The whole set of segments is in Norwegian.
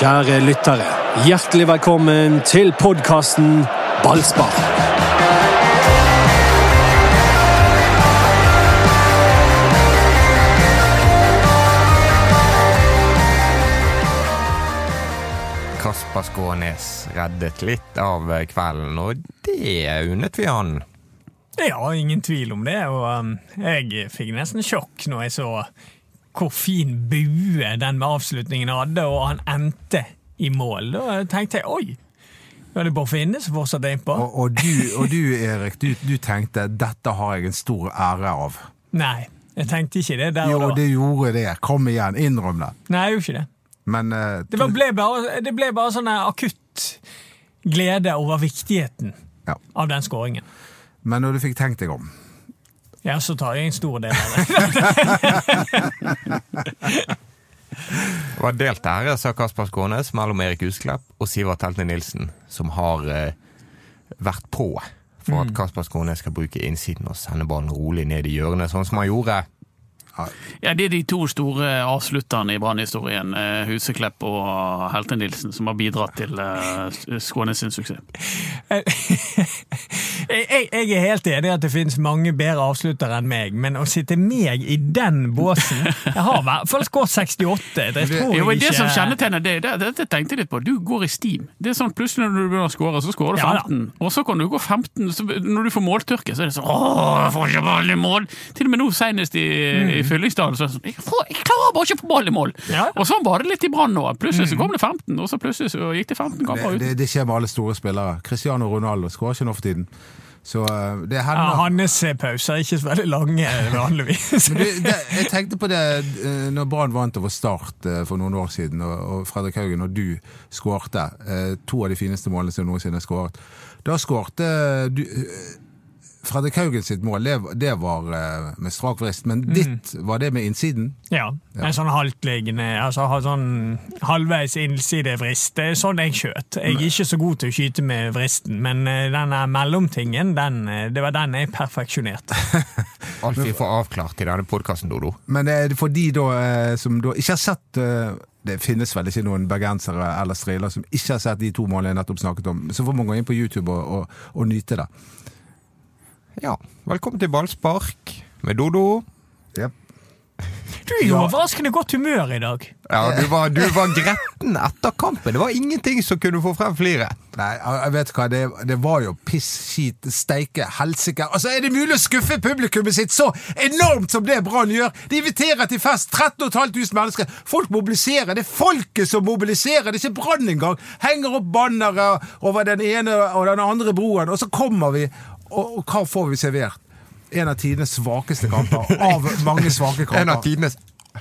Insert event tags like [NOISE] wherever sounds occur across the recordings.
Kjære lyttere, hjertelig velkommen til podkasten Ballspar. Kasper Skånes reddet litt av kvelden, og det unnet vi han. Ja, ingen tvil om det. Og um, jeg fikk nesten sjokk når jeg så hvor fin bue den med avslutningen hadde, og han endte i mål. Da tenkte jeg oi, var det Bård Finne som fortsatt er innpå? Og, og, du, og du, Erik, du, du tenkte dette har jeg en stor ære av. Nei, jeg tenkte ikke det der Jo, og da. det gjorde det. Kom igjen, innrøm det. Nei, jeg gjorde ikke det. Men uh, Det, var, ble, bare, det ble bare sånn akutt glede over viktigheten Ja. av den skåringen. Men når du fikk tenkt deg om Ja, så tar jeg en stor del av det. [LAUGHS] Det var delt ære, sa Kasper Skånes, mellom Erik Husklepp og Sivert Helte Nilsen, som har eh, vært på for at Kasper Skånes skal bruke innsiden og sende ballen rolig ned i hjørnet, sånn som han gjorde. Ja, Det er de to store avslutterne i Brann-historien, eh, Huseklepp og Helte Nilsen, som har bidratt til Skåne sin suksess. [LAUGHS] Jeg, jeg, jeg er helt enig i at det finnes mange bedre avsluttere enn meg, men å sitte meg i den båsen [LAUGHS] Jeg har i hvert fall skåret 68. Det tror Jo, ikke Det som kjennetegner det, det, det, det tenkte jeg litt på. Du går i steam. Det er sånn Plutselig når du begynner å skåre, så skårer du Ja 15. og så kan du gå 15. Så når du får måltørke, så er det sånn Åh, jeg får ikke ball mål! Til og med nå senest i, i Fyllingsdalen så det sånn jeg, får, jeg klarer bare ikke å få ball i mål! Mm. Ja. Og sånn var det litt i Brann nå. Plutselig så kom det 15, og så plutselig så gikk det 15 kamper det, ut. det, det skjer med alle store spillere. Cristiano Ronaldo skårer ikke nå for tiden. Så det hender ja, Hans pauser er ikke så veldig lange vanligvis. [LAUGHS] Men du, det, jeg tenkte på det eh, når Brann vant over Start eh, for noen år siden, og, og Fredrik Haugen og du skårte eh, to av de fineste målene som noensinne er skåret. Da skårte du eh, Fredrik Haugen sitt mål, det, det var eh, med strak vrist, men ditt, var det med innsiden? Ja, en sånn haltliggende, altså ha sånn halvveis innsidevrist. Det er sånn jeg skjøt. Jeg er ikke så god til å skyte med vristen, men eh, denne mellomtingen, den, eh, det var den jeg perfeksjonerte. [LAUGHS] Alt vi får avklart i denne podkasten, Dodo. Men for de da, som da ikke har sett Det finnes vel ikke noen bergensere eller striler som ikke har sett de to målene jeg nettopp snakket om. Så får man gå inn på YouTube og, og, og nyte det. Ja, velkommen til ballspark med Dodo. Yep. Du er i overraskende godt humør i dag. Ja, du var, du var gretten etter kampen. Det var ingenting som kunne få frem fliret. Nei, jeg vet hva, det, det var jo piss, skit, steike, helsike. Altså, Er det mulig å skuffe publikummet sitt så enormt som det Brann gjør? De inviterer til fest, 13 500 mennesker. Folk mobiliserer. Det er folket som mobiliserer, det er ikke Brann engang. Henger opp bannere over den ene og den andre broen, og så kommer vi, og, og hva får vi servert? En av tidenes svakeste kamper, av mange svake kamper. [LAUGHS] En av tidenes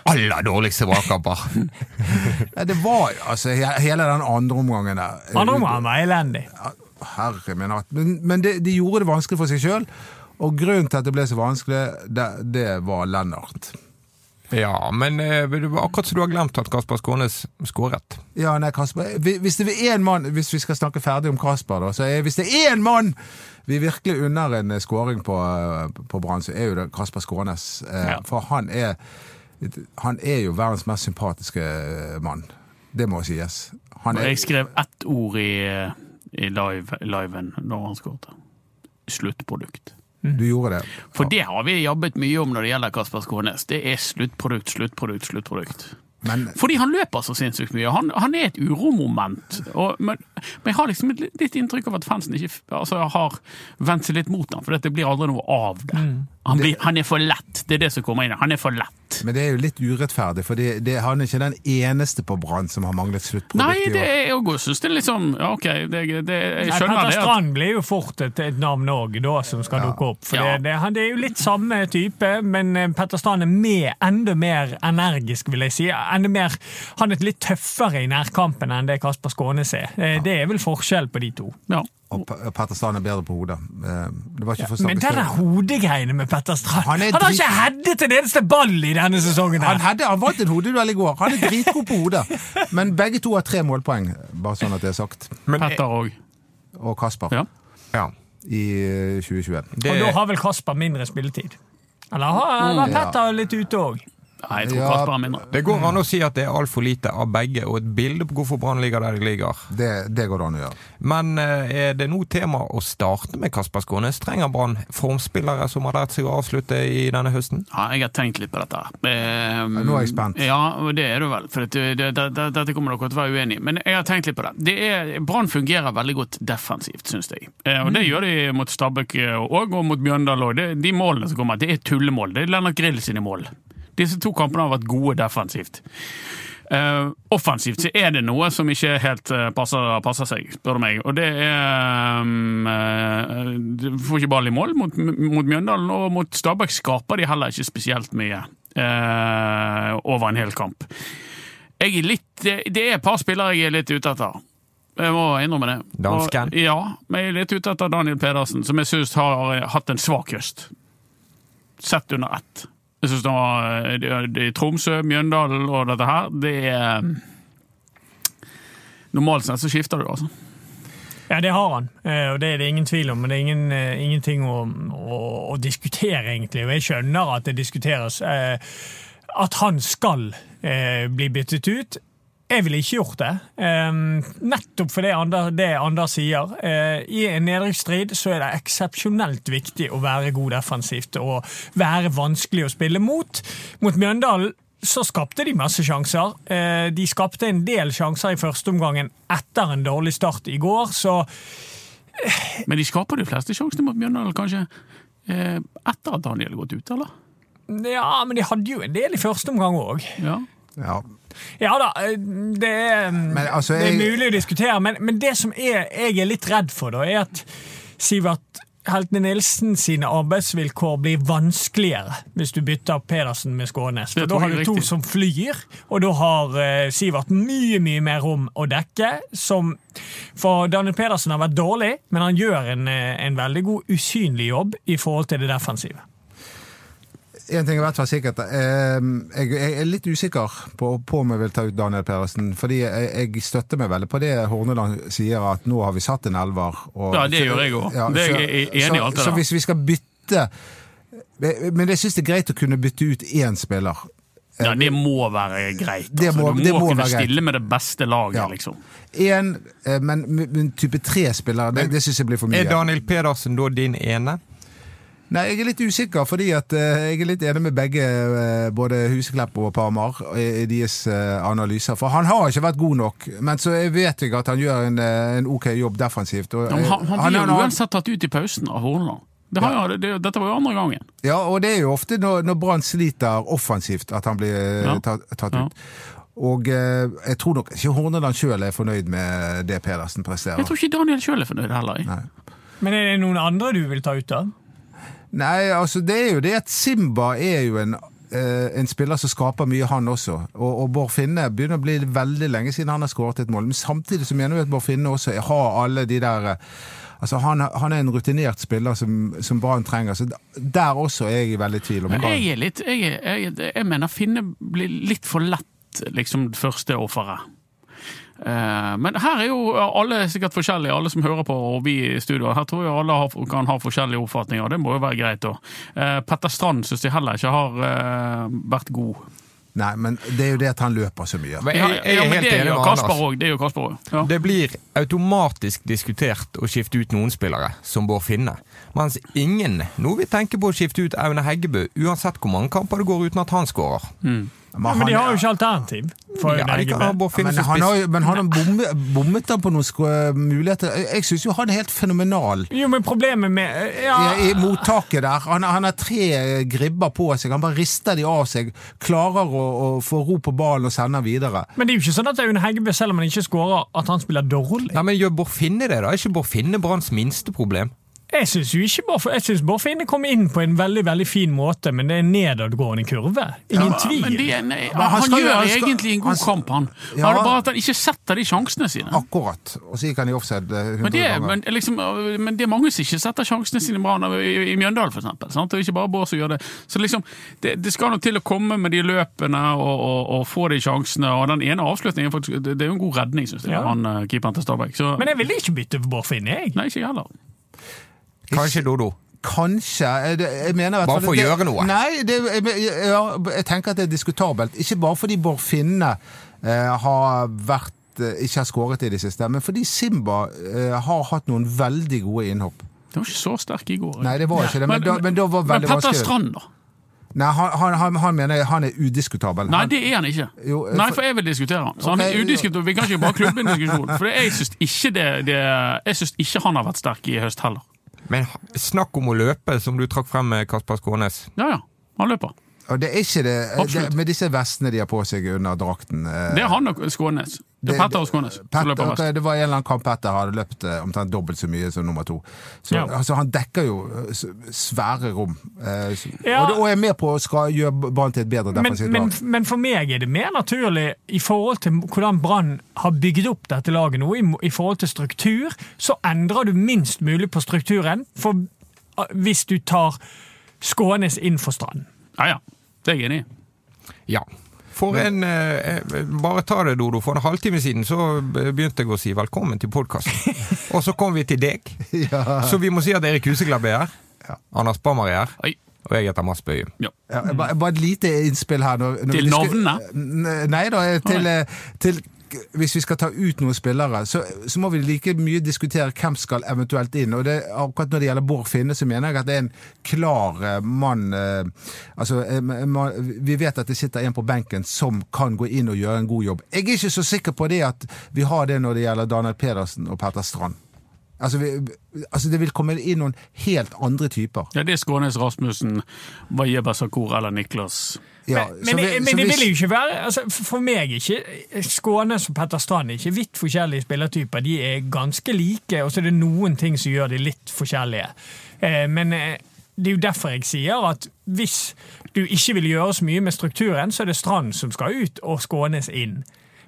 aller dårligste brakkamper. [LAUGHS] Ja, det var altså hele den andre omgangen der. Andre omgangen var elendig. Herre min hatt. Men, men det, de gjorde det vanskelig for seg sjøl, og grunnen til at det ble så vanskelig, det, det var Lennart. Ja, men eh, det var akkurat som du har glemt at Kasper Skånes skåret. Ja, nei, Kasper. Hvis det er én mann Hvis vi skal snakke ferdig om Kasper, da, så er, hvis det er én mann vi virkelig unner en skåring på, eh, på Brann, så er jo det Kasper Skånes. Eh, Ja. For han er Han er jo verdens mest sympatiske eh, mann. Det må sies. Han er, jeg skrev ett ord i, i live, liven når han skåret. Sluttprodukt. Du gjorde det. For det har vi jobbet mye om når det gjelder Kasper Skånes. Det er sluttprodukt, sluttprodukt, sluttprodukt. Men Fordi han løper så sinnssykt mye. Han, han er et uromoment. Og, men, men jeg har liksom et litt- litt inntrykk av at fansen ikke altså, har vendt seg litt mot ham, for det blir aldri noe av det. Han, blir, han er for lett. Det er det som kommer inn. Han er for lett. Men det er jo litt urettferdig, for det, det, han er ikke den eneste på Brann som har manglet sluttprodukt. Nei, det er jo synes det er litt sånn ja, OK, det, det, jeg Nei, skjønner Petter det. At, Strand blir jo fort et, et navn òg, da, som skal dukke opp. For Ja. det, det, han, det er jo litt samme type, men eh, Petter Strand er med, enda mer energisk, vil jeg si. Enda mer, han er litt tøffere i nærkampen enn det Kasper Skånes er. Eh, Det er vel forskjell på de to. ja. Og Petter Strand er bedre på hodet. Eh, Det var ikke for Men større. hodegreiene med Petter Strand Han Han, er har ikke headet en eneste ball i denne sesongen! Han, hadde, han vant en hodeduell i går. Han er dritgod på hodet. Men begge to har tre målpoeng, bare sånn at det er sagt. Men, Petter òg. Og Kasper Ja. ja, i eh, 2021. det, Og da har vel Kasper mindre spilletid. Eller har, var Mm. Petter litt ute òg? Nei, jeg tror Ja. Kasper er mindre. Det går an å si at det er altfor lite av begge, og et bilde på hvorfor Brann ligger der de ligger. Det, det går det an å gjøre. Men eh, er det nå tema å starte med Kasper Skånes? Trenger Brann formspillere som har lært seg å avslutte i denne høsten? Ja, jeg har tenkt litt på dette. Eh, nå er jeg spent. Ja, det er du vel. For det, det, det, det, dette kommer dere til å være uenig i. Men jeg har tenkt litt på det. det Brann fungerer veldig godt defensivt, syns jeg. Eh, og det gjør de mot Stabæk òg, og mot Mjøndalen òg. De målene som kommer, det er tullemål. Det er Lennart Grill sine mål. Disse to kampene har vært gode defensivt. Uh, offensivt så er det noe som ikke helt uh, passer, passer seg, spør du meg. Og det er um, uh, Du får ikke ball i mål mot, mot Mjøndalen, og mot Stabæk skaper de heller ikke spesielt mye eh, over en hel kamp. Jeg er litt, det det er et par spillere jeg er litt ute etter. Jeg må innrømme det. Dansken? Og, ja, men jeg er litt ute etter Daniel Pedersen, som jeg syns har hatt en svak høst. Sett under ett. Jeg synes det var det- det- Tromsø, Mjøndalen og dette her, det er Normalt sett så skifter du, altså. Ja, det har han, eh, og det er det ingen tvil om. Men det er ingen, eh, ingenting å, å, å diskutere, egentlig. Og jeg skjønner at det diskuteres eh, at han skal eh, bli byttet ut. Jeg ville ikke gjort det. Eh, nettopp for det Anders, det Anders sier. Eh, I en nedrykksstrid så er det eksepsjonelt viktig å være god defensivt og være vanskelig å spille mot. Mot Mjøndalen så skapte de masse sjanser. Eh, De skapte en del sjanser i første omgangen etter en dårlig start i går, så Men de skaper de fleste sjansene mot Mjøndalen, kanskje eh, etter at Daniel har gått ut, eller? Ja, men de hadde jo en del i første omgang òg. Ja. Ja. Ja da, eh, det er, Men altså, det er mulig å diskutere, men, men det som er, jeg er litt redd for, da, er at Sivert Heltene Nilsen sine arbeidsvilkår blir vanskeligere hvis du bytter Pedersen med Skånes. For da har du to riktig. som flyr, og da har uh, Sivert mye mye mer rom å dekke. Som, for Daniel Pedersen har vært dårlig, men han gjør en, eh, en veldig god usynlig jobb i forhold til det defensive. En ting er hvert fall sikkert. Eh, jeg, er litt usikker på, på om jeg vil ta ut Daniel Peresen. Fordi jeg, støtter meg veldig på det Horneland sier, at nå har vi satt en elver. og- Ja, det gjør jeg også. Det er jeg enig i så, alt det så hvis vi skal bytte Men jeg syns det er greit å kunne bytte ut én spiller. ja, det må være greit. Det Altså. må- du det må, må kunne være greit. stille med det beste laget, Ja. liksom. En, eh, men, men type tre spillere, det, det syns jeg blir for mye. Er Daniel Pedersen da din ene? Nei, jeg er litt usikker, fordi at eh, jeg er litt enig med begge, eh, både Huseklepp og Parmar, i, i deres eh, analyser. For han har ikke vært god nok, men så jeg vet jeg at han gjør en, en ok jobb defensivt. Og, Ja, han, blir jo uansett tatt ut i pausen av Horneland. Det har, jo- det, dette var jo andre gangen. Ja, og det er jo ofte når, når Brann sliter offensivt at han blir Ja. tatt, tatt Ja. ut. Og eh, jeg tror nok ikke Horneland sjøl er fornøyd med det Pedersen presterer. Jeg tror ikke Daniel sjøl er fornøyd heller. Nei. Men er det noen andre du vil ta ut, da? Nei, altså det er jo det at Simba er jo en, eh, en spiller som skaper mye, han også. Og, og Bård Finne begynner å bli veldig lenge siden han har skåret et mål. Men samtidig så mener vi at Bård Finne også har alle de der eh, Altså Han, han er en rutinert spiller som, som Brann trenger. Så der også er jeg i veldig tvil om Men jeg er litt Jeg, jeg, jeg mener Finne blir litt for lett liksom det første offeret. Eh, Men her er jo alle sikkert forskjellige, alle som hører på og vi i studio. Her tror jeg alle kan ha forskjellige oppfatninger, det må jo være greit. da. Eh, Petter Strand syns de heller ikke har eh, vært god. Nei, men det er jo det at han løper så mye. Men jeg, jeg Ja, er men helt det enig med Kasper òg. Det gjør Kasper òg. Ja. Det blir automatisk diskutert å skifte ut noen spillere, som Bård Finne. Mens ingen nå vil tenke på å skifte ut Aune Heggebø, uansett hvor mange kamper det går uten at han skårer. Ja, men de har jo ikke alternativ. For Ja, de kan ha men han har, men han har bommet, bommet han på noen sko- muligheter. Jeg, syns jo han er helt fenomenal. Jo, men problemet med ja, I, I mottaket der. Han, han har tre gribber på seg. Han bare rister de av seg. Klarer å, å få ro på ballen og sender videre. Men det er jo ikke sånn at Aune Heggebø, selv om han ikke skårer, at han spiller dårlig. Nei, men Gjør Bård Finne det, da? Er ikke Bård Finne Branns minste problem? Jeg syns Boffin, Boffin kom inn på en veldig veldig fin måte, men det er en nedadgående kurve. Ingen tvil. Men det, er- nei, Men han, han skal gjør han skal- egentlig en god han- kamp, han. Ja. Han er bare at han ikke setter de sjansene sine. Akkurat. Og så gikk han i offside eh, 100 Men det, er- ganger. men, liksom, men det er mange som ikke setter sjansene sine bra i, i, i Mjøndalen, for eksempel. Sant? er ikke bare Bård som gjør det. Så liksom, det, det skal nok til å komme med de løpene og, og, og få de sjansene. Og den ene avslutningen, faktisk, det, det er jo en god redning, syns jeg, Ja. han eh, keeperen til Stabæk. Men jeg ville ikke bytte Boffin, jeg. nei, ikke jeg heller. Kanskje Dodo? Kanskje. Jeg, mener hvert Bare for å gjøre noe? Nei, det, jeg, jeg, jeg tenker at det er diskutabelt. Ikke bare fordi Bård Finne eh, har vært eh, ikke har skåret i det siste, men fordi Simba eh, har hatt noen veldig gode innhopp. Det var ikke så sterk i går. Nei, det var ikke det, men, da, men da var men Petter vanskelig. Strand, da? Nei, han, han, han, han mener han er udiskutabel. Nei, det er han ikke. Jo, for... Nei, for- jeg vil diskutere han. Så han er udiskutabel. Vi kan ikke bare klubbe en diskusjon. For jeg syns ikke, det, det, jeg synes ikke han har vært sterk i høst heller. Men snakk om å løpe, som du trakk frem med Kasper Skånes. Ja ja, han løper. Og det er ikke det, det Med disse vestene de har på seg under drakten eh, Det er han og Skånes. Det er Petter og Skånes som Petter- løper mest. Det var en eller annen kamp Petter hadde løpt eh, omtrent dobbelt så mye som nummer to. Så Ja. altså, han dekker jo eh, svære rom. eh, Ja. og, det- og er med på å skal gjøre Brann til et bedre Men, defensivt lag. men for meg er det mer naturlig i forhold til hvordan Brann har bygd opp dette laget nå, i, i forhold til struktur, så endrer du minst mulig på strukturen for, hvis du tar Skånes inn for Strand. Ja ja, det er jeg enig i. Ja. For en eh, eh, Bare ta det, Dodo. For en halvtime siden så begynte jeg å si velkommen til podkasten. [LAUGHS] Og så kom vi til deg. Så vi må si at Erik Huseglabb er her. Anders Bammer er her. Oi. Og jeg heter Mads Bøye. Ja. Ja, bare, bare et lite innspill her. Når, når Til navnene? Nei da, til, eh, til hvis vi skal ta ut noen spillere, så, så må vi like mye diskutere hvem skal eventuelt inn. Og det, akkurat når det gjelder Bård Finne, så mener jeg at det er en klar eh, mann eh, Altså, eh, man, vi vet at det sitter en på benken som kan gå inn og gjøre en god jobb. Jeg er ikke så sikker på det at vi har det når det gjelder Daniel Pedersen og Petter Strand. Altså, vi, altså Det vil komme inn noen helt andre typer. Ja, det er Skånes, Rasmussen, Wajeba Sakur eller Niklas. Ja, men men, vi- det, men det hvis- vil jo ikke være altså, for- meg er ikke Skånes og Petter Strand er ikke vidt forskjellige spillertyper. De er ganske like, og så er det noen ting som gjør de litt forskjellige. Eh, men eh, det er jo derfor jeg sier at hvis du ikke vil gjøre så mye med strukturen, så er det Strand som skal ut og Skånes inn.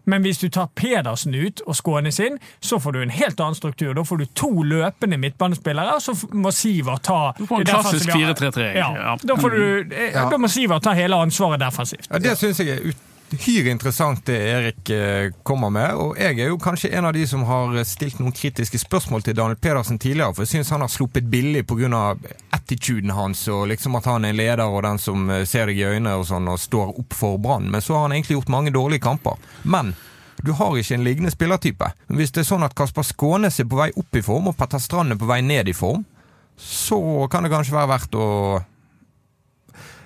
Men hvis du tar Pedersen ut og Skånes inn, så får du en helt annen struktur. Da får du to løpende midtbanespillere, og så må Siver ta Du får en klassisk 4-3-3, Ja. ja. Da, får du, eh, Ja. da må Siver ta hele ansvaret defensivt. Ja, Det syns jeg er uhyre interessant det Erik eh, kommer med. Og jeg er jo kanskje en av de som har stilt noen kritiske spørsmål til Daniel Pedersen tidligere. For jeg syns han har sluppet billig pga. attituden hans og liksom at han er leder og den som eh, ser deg i øynene og sånn og står opp for Brann. Men så har han egentlig gjort mange dårlige kamper. Men du har ikke en lignende spillertype. Hvis det er sånn at Kasper Skånes er på vei opp i form og Petter Strand er på vei ned i form, så kan det kanskje være verdt å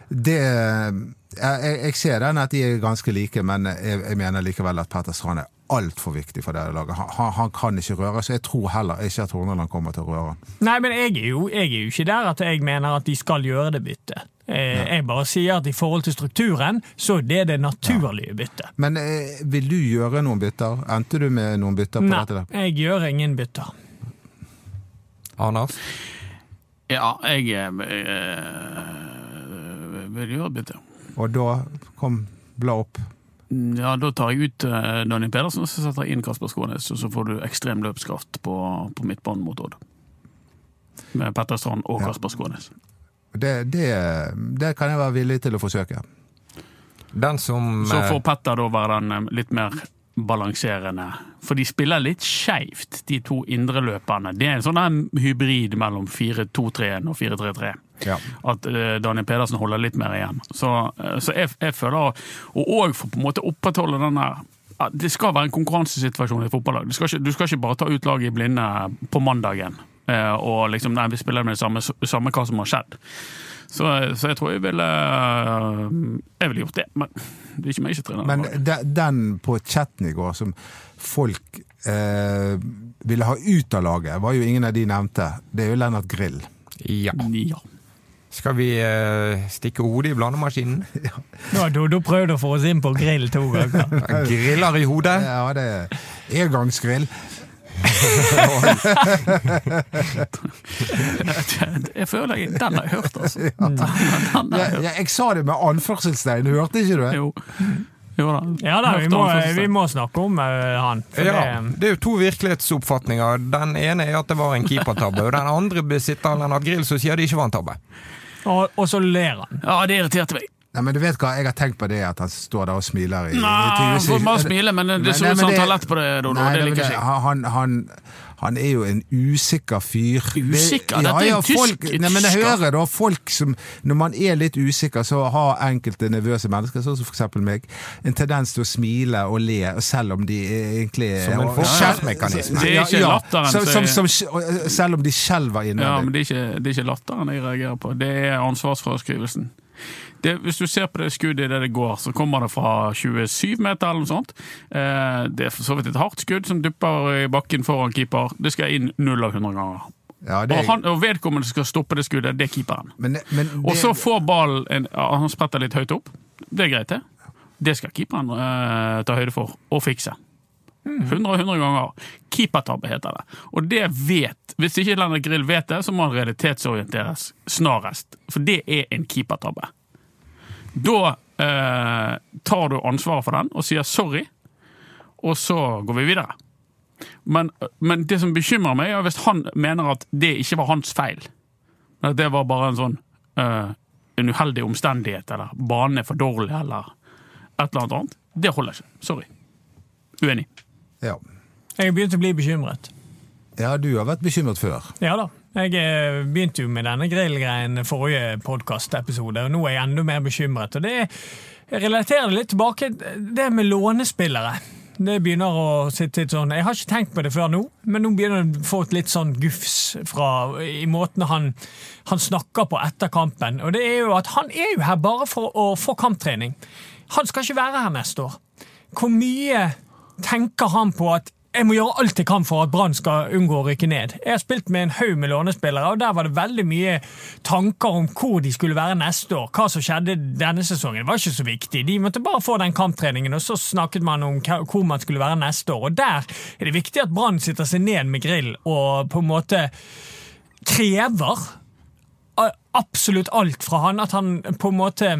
Det jeg, jeg- jeg ser den at de er ganske like, men jeg, jeg mener likevel at Petter Strand er altfor viktig for det laget. Han, han, kan ikke røre, så jeg tror heller ikke at Horneland kommer til å røre han. Nei, men jeg er, jo, jeg er jo ikke der at jeg mener at de skal gjøre det byttet. Eh, jeg bare sier at i forhold til strukturen, så det er det det naturlige byttet. Men eh, vil du gjøre noen bytter? Endte du med noen bytter på Nei, dette? Nei, jeg gjør ingen bytter. Anders? Ja, jeg eh, vil gjøre bytte. Og da kom bla opp. Ja, da tar jeg ut eh, Daniel Pedersen og så setter jeg inn Kasper Skånes, og så får du ekstrem løpskraft på, på midtbanen mot Odd. Med Petter Strand og Ja. Kasper Skånes. Det, det, det kan jeg være villig til å forsøke. Den som Så eh, får Petter da være den eh, litt mer balanserende. For de spiller litt skeivt, de to indreløperne. Det er en sånn hybrid mellom 4-2-3-1 og 4-3-3. Ja. At eh, Daniel Pedersen holder litt mer igjen. Så, eh, så jeg, jeg føler Og òg for på en måte opprettholde den der Det skal være en konkurransesituasjon i et fotballag. Du skal, ikke, du skal ikke bare ta ut laget i blinde på mandagen eh, og liksom Nei, vi spiller med det samme, samme hva som har skjedd. Så, så jeg tror jeg ville Jeg ville gjort det, men det er ikke meg som trener. Men de, den på chatten i går som folk eh, ville ha ut av laget, var jo ingen av de nevnte. Det er jo Lennart Grill. Ja. ja. Skal vi eh, stikke hodet i blandemaskinen? [LAUGHS] Nå har Dodo prøvd å få oss inn på grill to ganger. [LAUGHS] Griller i hodet? Ja, det er engangsgrill. [LAUGHS] Jeg føler jeg, Den har jeg hørt, altså. Den, den jeg hørt. jeg, jeg sa det med anførselstegn, hørte ikke du det? Jo. jo da. Ja da, vi må, vi må snakke om uh, han. For Ja, det, det er jo to virkelighetsoppfatninger. Den ene er at det var en keepertabbe, og den andre besitter Lennart Grill som sier det ikke var en tabbe. Og, og så ler han. Ja, det irriterte meg. Nei, men du vet hva, Jeg har tenkt på det at han står der og smiler. i, i Nei, han 20 får bare smile, men det er ser ut som han tar lett på det, Dodo. Nei, Det liker ikke jeg. han, han, han er jo en usikker fyr. Usikker? Det- Dette er ja, en tysk- folk, nei, men jeg hører da folk som Når man er litt usikker, så har enkelte nervøse mennesker, sånn som for eksempel meg, en tendens til å smile og le, selv om de egentlig Som en forsvarsmekanisme. Det er ikke Ja, ja. latteren Som, som som, er- selv om de skjelver Ja, men det er, ikke, det er ikke latteren jeg reagerer på, det er ansvarsfraskrivelsen. Det, hvis du ser på det skuddet der det går, så kommer det fra 27 meter eller noe sånt. Eh, det er for så vidt et hardt skudd som dupper i bakken foran keeper. Det skal inn null av 100 ganger. Ja, det, Og, han, og vedkommende skal stoppe det skuddet, det er keeperen. men, men det, Og så får ballen en, Han spretter litt høyt opp. Det er greit, det. Det skal keeperen eh, ta høyde for og fikse. 100 og 100 ganger. Keepertabbe heter det. Og det vet Hvis ikke Lennart Grill vet det, så må han realitetsorienteres snarest. For det er en keepertabbe. Da eh, tar du ansvaret for den og sier sorry, og så går vi videre. Men, men det som bekymrer meg, er hvis han mener at det ikke var hans feil. At det var bare en sånn eh, en uheldig omstendighet, eller banen er for dårlig, eller et eller annet annet. Det holder ikke. Sorry. Uenig. ja. Jeg begynte å bli bekymret. ja, du har vært bekymret før. Ja da. Jeg eh, begynte jo med denne grillgreien forrige podkastepisode, og nå er jeg enda mer bekymret. Og det relaterer det litt tilbake det med lånespillere. Det begynner å sitte litt sånn Jeg har ikke tenkt på det før nå, men nå begynner det å få et litt sånn gufs fra, i måten han, han snakker på etter kampen. Og det er jo at han er jo her bare for å få kamptrening. Han skal ikke være her neste år. Hvor mye tenker han på at jeg må gjøre alt jeg kan for at Brann skal unngå å rykke ned. Jeg har spilt med en haug med lånespillere, og der var det veldig mye tanker om hvor de skulle være neste år. Hva som skjedde denne sesongen. Var ikke så viktig. De måtte bare få den kamptreningen, og så snakket man om hvor man skulle være neste år. Og der er det viktig at Brann sitter seg ned med grill og på en måte krever absolutt alt fra han. At han på en måte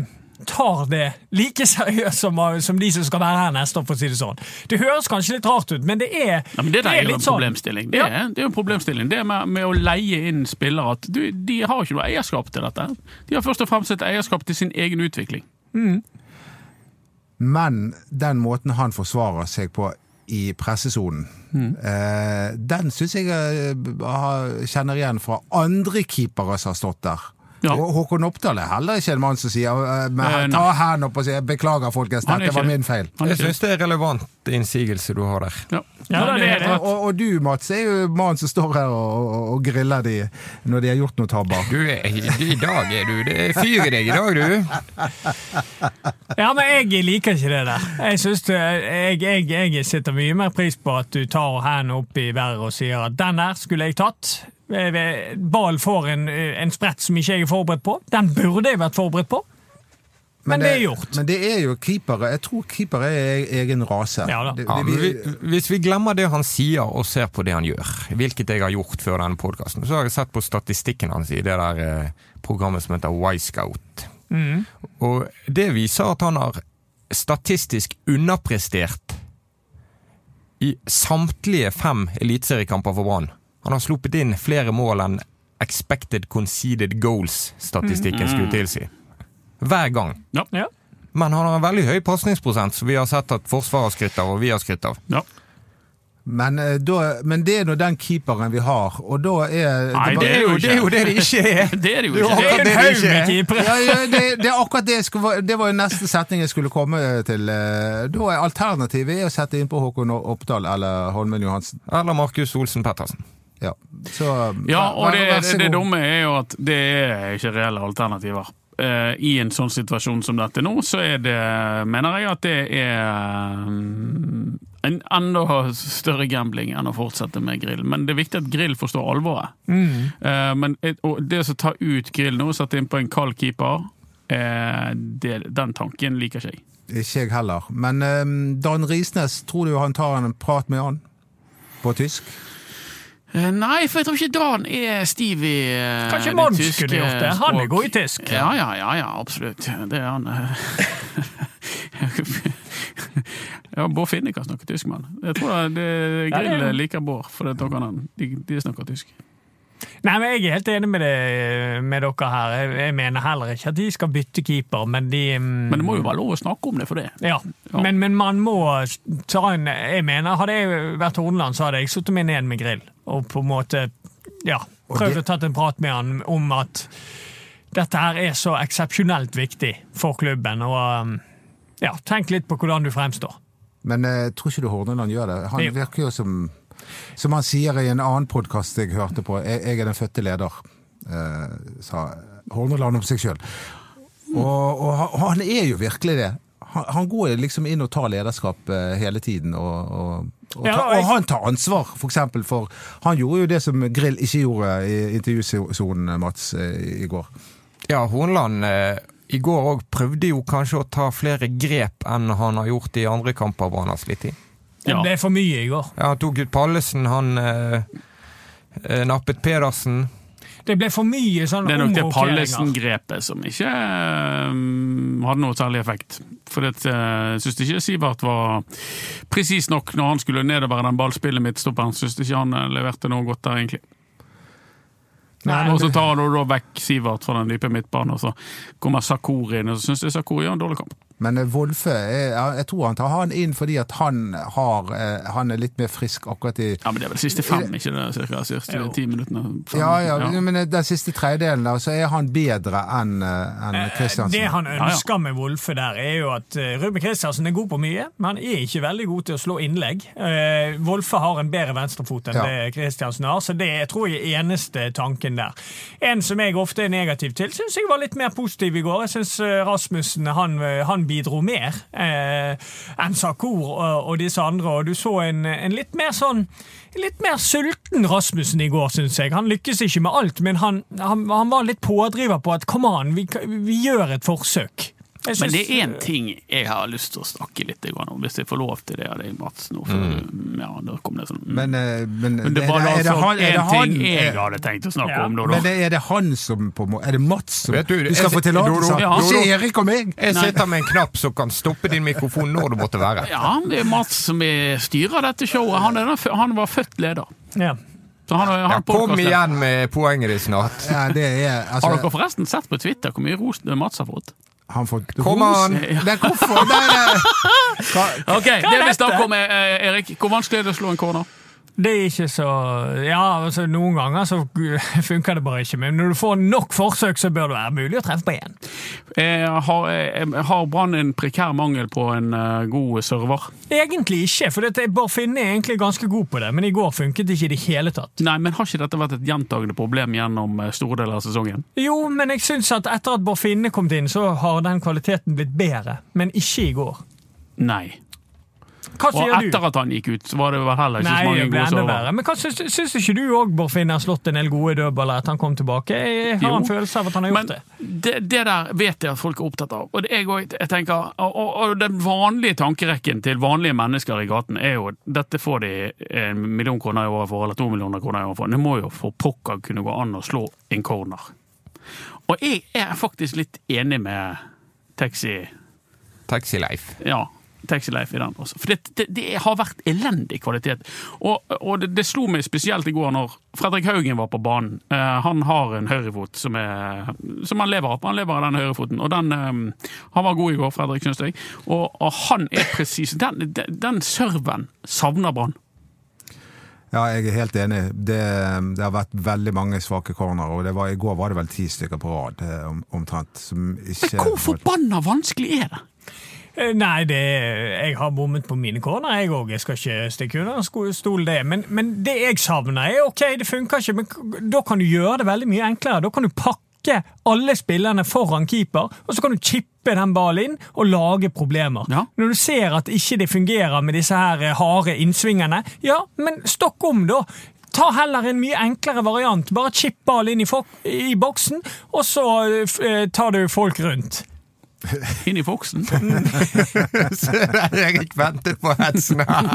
tar det like seriøst som, som de som skal være her neste år, for å si det sånn. Det høres kanskje litt rart ut, men det er, Ja, men det det er er litt sånn. problemstilling. Det Ja. er, det er en problemstilling. Det med, med å leie inn spillere at du, De har ikke noe eierskap til dette. De har først og fremst et eierskap til sin egen utvikling. Men den måten han forsvarer seg på i pressesonen, eh, den syns jeg eh, kjenner igjen fra andre keepere som har stått der. Ja. Og Håkon Oppdal er heller ikke en mann som sier eh, men, Eh, ta hendene opp og si 'beklager, folkens, dette var min feil'. Jeg syns det er relevant innsigelse du har der. Ja, Ja, det er det. Og, og du, Mats, er jo mannen som står her og, og, og griller de når de har gjort noen tabber. Du, er- I dag er du Det er fyr i deg i dag, du. Ja, men jeg liker ikke det der. Jeg, synes det, jeg, jeg, jeg setter mye mer pris på at du tar hendene opp i været og sier at den der skulle jeg tatt. Ballen får en, en sprett som ikke jeg er forberedt på. Den burde jeg vært forberedt på. Men det er gjort. Men det er jo keepere. Jeg tror keepere er egen rase. Ja da. Det- det- men vi- vi, hvis vi glemmer det han sier og ser på det han gjør, hvilket jeg har gjort før denne podkasten, så har jeg sett på statistikken hans i det der eh, programmet som heter Wisecout. Mm. Og det viser at han har statistisk underprestert i samtlige fem eliteseriekamper for Brann. Han har sluppet inn flere mål enn expected conceded goals-statistikken skulle tilsi. Hver gang. Ja. Ja. Men han har en veldig høy pasningsprosent, som vi har sett at Forsvaret har skrytt av, og vi har skrytt av. Ja. Men, eh, da, men det er nå den keeperen vi har, og da er Nei, det er jo det er jo det det ikke er! [LAUGHS] Det er det jo Det er ikke. Det er en haug med er. keepere. ja, ja, det, det er akkurat det jeg skulle, Det var jo neste setning jeg skulle komme til. eh, Da er alternativet er å sette innpå Håkon Oppdal eller Holmen Johansen. Eller Markus Olsen Pettersen. Ja, så Ja, og vær- det, vær det, det dumme er jo at det er ikke reelle alternativer. Eh, I en sånn situasjon som dette nå, så er det, mener jeg, at det er mm, en enda større gambling enn å fortsette med grill. Men det er viktig at grill forstår alvoret. Eh, men og det å ta ut grill nå sette inn på en kald keeper, eh, det, den tanken liker ikke jeg. Ikke jeg heller. Men eh, Dan Risnes, tror du han tar en prat med han? På tysk? Eh, Nei, for jeg tror ikke Dan er stiv i uh, Kanskje Mons kunne gjort det. Han er god i tysk. Ja, ja, ja, ja absolutt. Det er han. eh. [LAUGHS] ja, Bård Finne kan snakke tysk, mann. Jeg tror det, det Ja, er- Grill liker Bård, for det tok han. De, de snakker tysk. Nei, men Jeg er helt enig med, det, med dere her. Jeg, jeg mener heller ikke at de skal bytte keeper, men de mm, Men det må jo være lov å snakke om det for det. Ja, Ja. Men, men man må ta en Jeg mener, Hadde jeg vært Horneland, så hadde jeg satt meg ned med Grill og på en måte ja, prøvd å tatt en prat med han om at dette her er så eksepsjonelt viktig for klubben. og um, ja, Tenk litt på hvordan du fremstår. Men jeg tror ikke du Horneland gjør det? Han virker jo som Som han sier i en annen podkast jeg hørte på, jeg, jeg er den fødte leder, eh, sa Horneland om seg sjøl. Og, og han- han er jo virkelig det. Han, han går liksom inn og tar lederskap eh, hele tiden, og, og, og, Ja, ta, og jeg- og han tar ansvar, for eksempel, for Han gjorde jo det som Grill ikke gjorde i intervjusonen, Mats, eh, i går. Ja, Hornland eh, i går òg prøvde jo kanskje å ta flere grep enn han har gjort i andre kamper hvor han har slitt i. Ja. Det er for mye i går. Ja, Han tok ut Pallesen, han eh, eh, nappet Pedersen. Det ble for mye sånn Det er nok det. Pallesen-grepet som ikke eh, hadde noe særlig effekt. For det, uh, syns ikke Sivert var presis nok når han skulle nedover den ballspillet midtstopperen. Syns ikke han eh, leverte noe godt der, egentlig. Nei, Og så tar du da vekk Sivert fra den dype midtbanen, og så kommer Sakori inn, og så syns jeg Sakori gjør en dårlig kamp. Men eh, Wolfe, jeg, jeg tror han tar han inn fordi at han, har, eh, han er litt mer frisk akkurat i Ja, men det er vel siste fem, ikke det? Cirka, siste ti minuttene. Ja, Ja, ja, men den siste tredjedelen så er han bedre enn en Kristiansen. Det han ønsker med Wolfe der, er jo at eh, Ruben Kristiansen er god på mye, men han er ikke veldig god til å slå innlegg. Wolfe har en bedre venstrefot enn Ja. det Kristiansen har, så det jeg tror jeg er eneste tanken der. En som jeg ofte er negativ til, syns jeg var litt mer positiv i går. Jeg syns Rasmussen han, eh, bidro mer eh, enn Sakur og, og disse andre, og du så en, en litt mer sånn Litt mer sulten Rasmussen i går, syns jeg. Han lykkes ikke med alt, men han, han, han var litt pådriver på at kom an, vi, vi gjør et forsøk. Jeg Men det er én ting jeg har lyst til å snakke litt om, hvis jeg får lov til det av deg, Mats. Nå, for, ja, da kom det sånn. Men, eh, men, Men det var er, altså han, det én ting han jeg hadde tenkt å snakke Ja. om. Da, men da. er det han som på må, Er det Mats som Vet du, du, skal jeg- få tillatelse av? Ikke Erik og meg! Jeg sitter med en knapp som kan stoppe din mikrofon når det måtte være. Ja, det er Mats som er- styrer dette showet. Han, er, den- han var født leder. ja. Så han, han Ja, kom igjen med poenget ditt snart. Ja, det er Har dere altså, forresten sett på Twitter hvor mye ros Mats har fått? Han får Kom an! [LAUGHS] Det er hvorfor? [LAUGHS] Det er det. Hva- Ok, Det vi snakker om, er, eh, Erik, hvor vanskelig er det å slå en corner? Det er ikke så Ja, altså noen ganger så [LAUGHS] funker det bare ikke, men når du får nok forsøk, så bør det være mulig å treffe på én. Eh, Har, eh, har Brann en prekær mangel på en eh, god server? Egentlig ikke, for dette, Bård Finne er egentlig ganske god på det, men i går funket det ikke i det hele tatt. Nei, men Har ikke dette vært et gjentagende problem gjennom store deler av sesongen? Jo, men jeg syns at etter at Bård Finne kom inn, så har den kvaliteten blitt bedre, men ikke i går. Nei. Hva Og etter at han gikk ut, så var det vel heller ikke Nei, så mange gode server. Men hva syns, syns ikke du òg Bård Finne har slått en del gode dødballer etter han kom tilbake? Jeg har Jo. en følelse av at han har Men gjort det. det, det der vet jeg at folk er opptatt av. Og det jeg, jeg tenker, og, og, og den vanlige tankerekken til vanlige mennesker i gaten er jo dette får de en million kroner i året for, eller to millioner kroner i året for. Det må jo for pokker kunne gå an å slå en corner. Og jeg er faktisk litt enig med Taxi Taxi-Leif. ja, Taxi-Leif i den også. For det, det, det har vært elendig kvalitet. Og, og det, det slo meg spesielt i går når Fredrik Haugen var på banen. Uh, han har en høyrefot som, er, som han lever av. Han lever av den høyrefoten. Og den, um, han var god i går, Fredrik, syns jeg. Og, og han er presis. Den, den, den serven savner Brann. Ja, jeg er helt enig. Det, det har vært veldig mange svake corner, og det var, i går var det vel ti stykker på rad eh, om, omtrent. Som ikke Men hvor forbanna vanskelig er det? Eh, Nei, det, jeg har bommet på mine corner, jeg òg. Jeg skal ikke stikke en stol det. Men, men det jeg savner, er ok, det funker ikke, men da kan du gjøre det veldig mye enklere. Da kan du pakke alle spillerne foran keeper, og så kan du chippe den ballen inn og lage problemer. Ja. Når du ser at ikke det fungerer med disse her eh, harde innsvingene, ja, men stokk om, da. Ta heller en mye enklere variant. Bare chipp ballen inn i, i boksen, og så eh, eh, tar du folk rundt. [LAUGHS] Inn i boksen? [LAUGHS] Så der Erik ventet på hetsen [LAUGHS] her.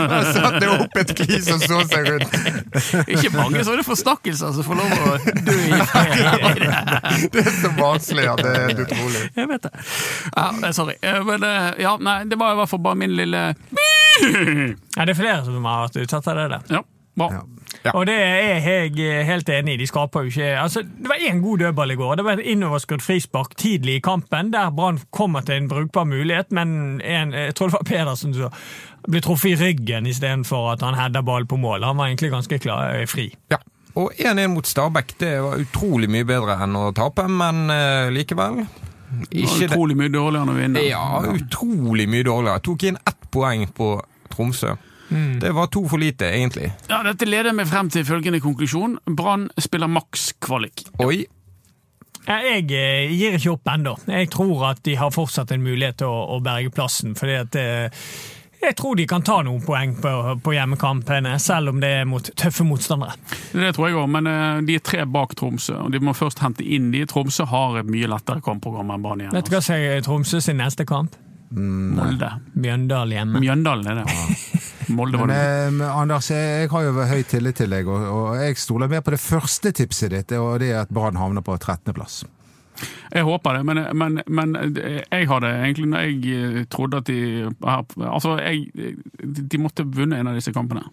Han satte opp et glis og så seg rundt. Ikke mange sånne forstakkelser som får lov å dø i fred. Det er så vanskelig at det er utrolig. Jeg vet det. Ja, sorry. Eh, Men eh, ja, nei, det var i hvert fall bare min lille Ja, det er flere som har vært utsatt av det der. Ja. Bra. Ja. Ja. Og det er jeg helt enig i. De skaper jo ikke altså, Det var én god dødball i går. Det var et innoverskudd frispark tidlig i kampen, der Brann kommer til en brukbar mulighet, men en, jeg tror det var Pedersen som ble truffet i ryggen istedenfor at han header ball på mål. Han var egentlig ganske klar, eh, fri. Ja. Og 1-1 mot Stabæk det var utrolig mye bedre enn å tape, men uh, likevel ikke utrolig mye dårligere enn å vinne. Ja, utrolig mye dårligere. Tok inn ett poeng på Tromsø. Det var to for lite, egentlig. Ja, Dette leder meg frem til følgende konklusjon. Brann spiller maks kvalik. Oi. Ja, Jeg eh, gir ikke opp ennå. Jeg tror at de har fortsatt en mulighet til å, å berge plassen. fordi at eh, jeg tror de kan ta noen poeng på, på hjemmekampene, selv om det er mot tøffe motstandere. Det tror jeg òg, men eh, de er tre bak Tromsø. og De må først hente inn de. Tromsø har et mye lettere kampprogram enn Brann igjen. Vet du hva som er Tromsø sin neste kamp? Molde. Mjøndalen hjemme. Mjøndalen er det. Molde var Men, det. eh, men Anders, jeg, har jo høy tillit til deg, og, og jeg stoler mer på det første tipset ditt, og det er at Brann havner på 13.-plass. Jeg håper det, men, men, men jeg hadde egentlig når jeg eh, trodde at de Altså, jeg, de måtte vunne en av disse kampene.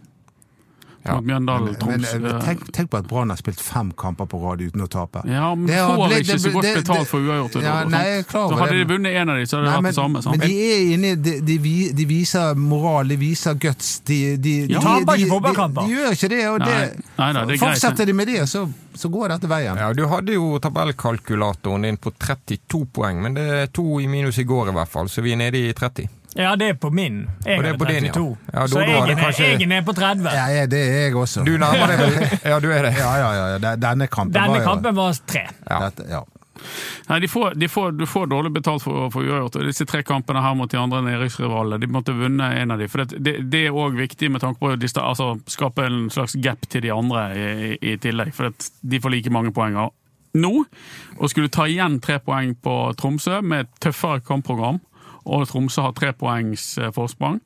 Ja. Mot Mjøndalen, Men Troms. eh, tenk, tenk på at Brann har spilt fem kamper på rad uten å tape. Ja, men Det har får blitt- ikke så godt det- betalt det- for uavgjort. Ja, nei, klar så hadde det. de vunnet en av dem, så hadde det vært det samme. Sant? men de er inne de, de, de viser moral, de viser guts. De, de, Ja. de, Taper de, ikke fotballkamper. de, de gjør ikke det, og det, Nei, nei det er fortsetter det. de med det, så, så går dette veien. Ja, Du hadde jo tabellkalkulatoren din på 32 poeng, men det er to i minus i går i hvert fall, så vi er nede i 30. Ja, det er på min. Jeg Og det er på på din, ja. 32. Ja, så jeg, er- kanskje- jeg er nede på 30. Ja, ja, det er jeg også. Du nærmer deg vel Ja, du er det. Ja, ja, ja. ja. Denne kampen Denne var jo kampen var tre. Ja. Dette, ja. Nei, de får, de får, Du får dårlig betalt for, for uavgjort. Disse tre kampene her mot de andre nedrykksrivalene, de måtte vunne en av de. For det, det, det er òg viktig med tanke på å altså, skape en slags gap til de andre i, i, i tillegg. For at de får like mange poeng nå. Og skulle ta igjen tre poeng på Tromsø med et tøffere kampprogram, og Tromsø har tre poengs eh, forsprang,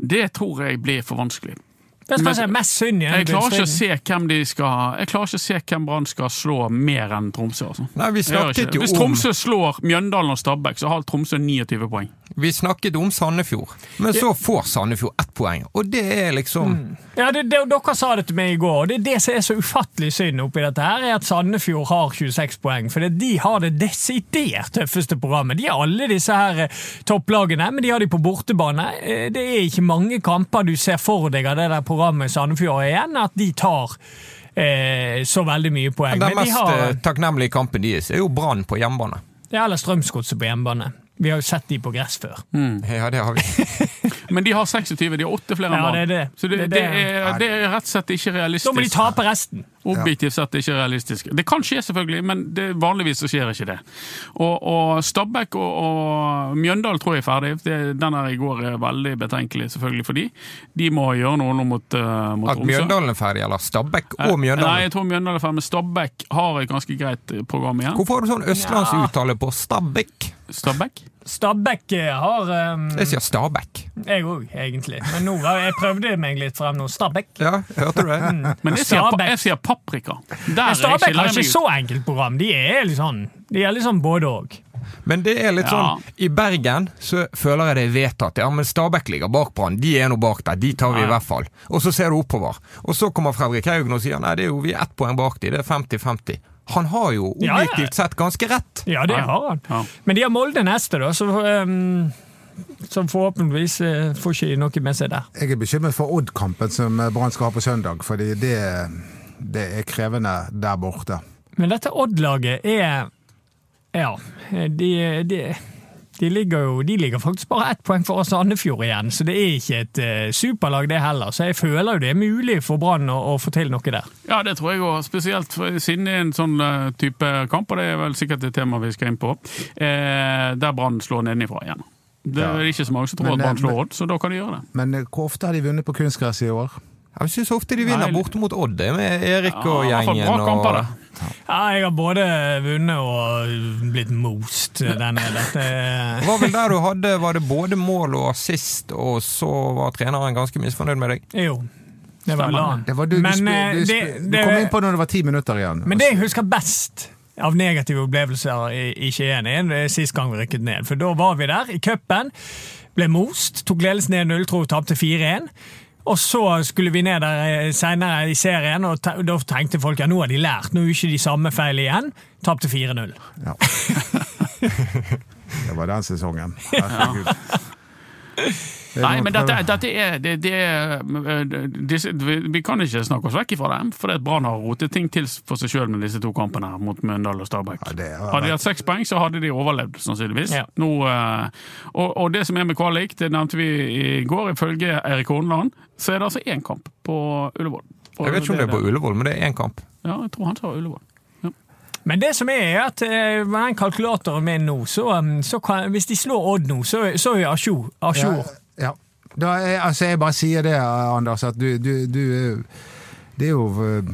det tror jeg blir for vanskelig. Det er kanskje mest synd i Jeg klarer ikke å se hvem de skal Jeg klarer ikke å se hvem Brann skal slå mer enn Tromsø. Altså. Nei, Jeg Hvis Tromsø slår Mjøndalen og Stabæk, så har Tromsø 29 poeng. Vi snakket om Sandefjord, men så får Sandefjord ett poeng, og det er liksom Ja, det, det, Dere sa det til meg i går, og det er det som er så ufattelig synd oppi dette, her, er at Sandefjord har 26 poeng. For de har det desidert tøffeste programmet. De har alle disse her eh, topplagene, men de har de på bortebane. Eh, Det er ikke mange kamper du ser for deg av det der programmet Sandefjord har igjen, at de tar eh, så veldig mye poeng. Den Men de mest har eh, takknemlige kampen deres er jo Brann på hjemmebane. er eller Strømsgodset på hjemmebane. Vi har jo sett de på gress før. Ja, det har vi. [LAUGHS] Men de har 26, de har åtte flere enn Ja, det er det. Så det, Det er det, er, det er rett og slett ikke Da realistisk. må de tape resten. Objektivt sett ikke realistisk. Det kan skje, selvfølgelig, men det, vanligvis så skjer ikke det. Og, og Stabæk og, og Mjøndal tror jeg er ferdig. Det, den her i går er veldig betenkelig selvfølgelig for de. De må gjøre noe nå mot, uh, mot At Tromsø. Mjøndalen er ferdig, eller Stabæk og Mjøndalen? Nei, jeg tror Mjøndalen er ferdig, men Stabæk har et ganske greit eh, program igjen. Hvorfor har du sånn østlandsuttale på Stabæk? Stabæk? Stabæk eh, har um, Jeg sier Stabæk. Jeg òg, egentlig. Men nå jeg prøvde meg litt frem nå. Stabæk. Ja, hørte du det? Men jeg sier, jeg sier paprika. Der er Stabæk har ikke så enkelt program. De er litt sånn, de er litt sånn både òg. Men det er litt Ja. sånn I Bergen så føler jeg det er vedtatt. Ja, men Stabæk ligger bak Brann. De er nå bak der. De tar vi Ja, i hvert fall. Og så ser du oppover. Og så kommer Fredrik Haugen og sier nei, det er jo vi er ett poeng bak de. Det er 50-50. Han har jo objektivt sett ganske rett. Ja, det har han. Men de har Molde neste, da, så um, som forhåpentligvis eh, får ikke noe med seg der. Jeg er bekymret for Odd-kampen som Brann skal ha på søndag, fordi det, det er krevende der borte. Men dette Odd-laget er Ja, de, de, de ligger jo De ligger faktisk bare ett poeng for Sandefjord igjen, så det er ikke et uh, superlag, det heller. Så jeg føler jo det er mulig for Brann å, å få til noe der. Ja, det tror jeg òg. Spesielt siden det er en sånn eh, type kamp, og det er vel sikkert et tema vi skal inn på, eh, der Brann slår nedenifra igjen. Det Ja. er ikke så mange som tror Men, at Brann slår Odd, så da kan de gjøre det. Men hvor ofte har de vunnet på kunstgress i år? Jeg syns ofte de vinner borte mot Odd, det med Erik og Ja, gjengen. bra kamper, Og. Ja, jeg har både vunnet og blitt most. der nede. det var vel der du hadde Var det både mål og assist, og så var treneren ganske misfornøyd med deg? Jo. Det var. LAN. Det var du, du, Men, eh, du, det- du kom inn på når det var ti minutter igjen. Men det jeg husker best av negative opplevelser i, i Skien, er er sist gang vi rykket ned. For da var vi der i cupen, ble most, tok ledelsen 1-0, tror jeg tapte 4-1. Og så skulle vi ned der senere i serien, og da tenkte folk ja, nå har de lært. Nå er ikke de samme feil igjen. Tapte 4-0. Ja. [LAUGHS] det var den sesongen. [LAUGHS] Herregud. Nei, men dette, dette er, det, det er eh, disse, vi, kan ikke snakke oss vekk fra dem, for Brann har rotet ting til for seg sjøl med disse to kampene her mot Møndal og Stabæk. Ja, hadde de hatt seks poeng, så hadde de overlevd, sannsynligvis. Ja. Nå, eh, og, og det som er med kvalik, det nevnte vi i går, ifølge Erik Horneland, så er det altså én kamp på Ullevål. Og Jeg vet ikke om det er på Ullevål, men det er én kamp. Ja, jeg tror han sa Ullevål. Men det som er, er at eh, med den kalkulatoren min nå, så, um, så kan, hvis de slår Odd nå, så, så er vi a jour. à jour. Ja, ja. Da jeg, altså jeg bare sier det, Anders, at du, du, du Det er jo eh,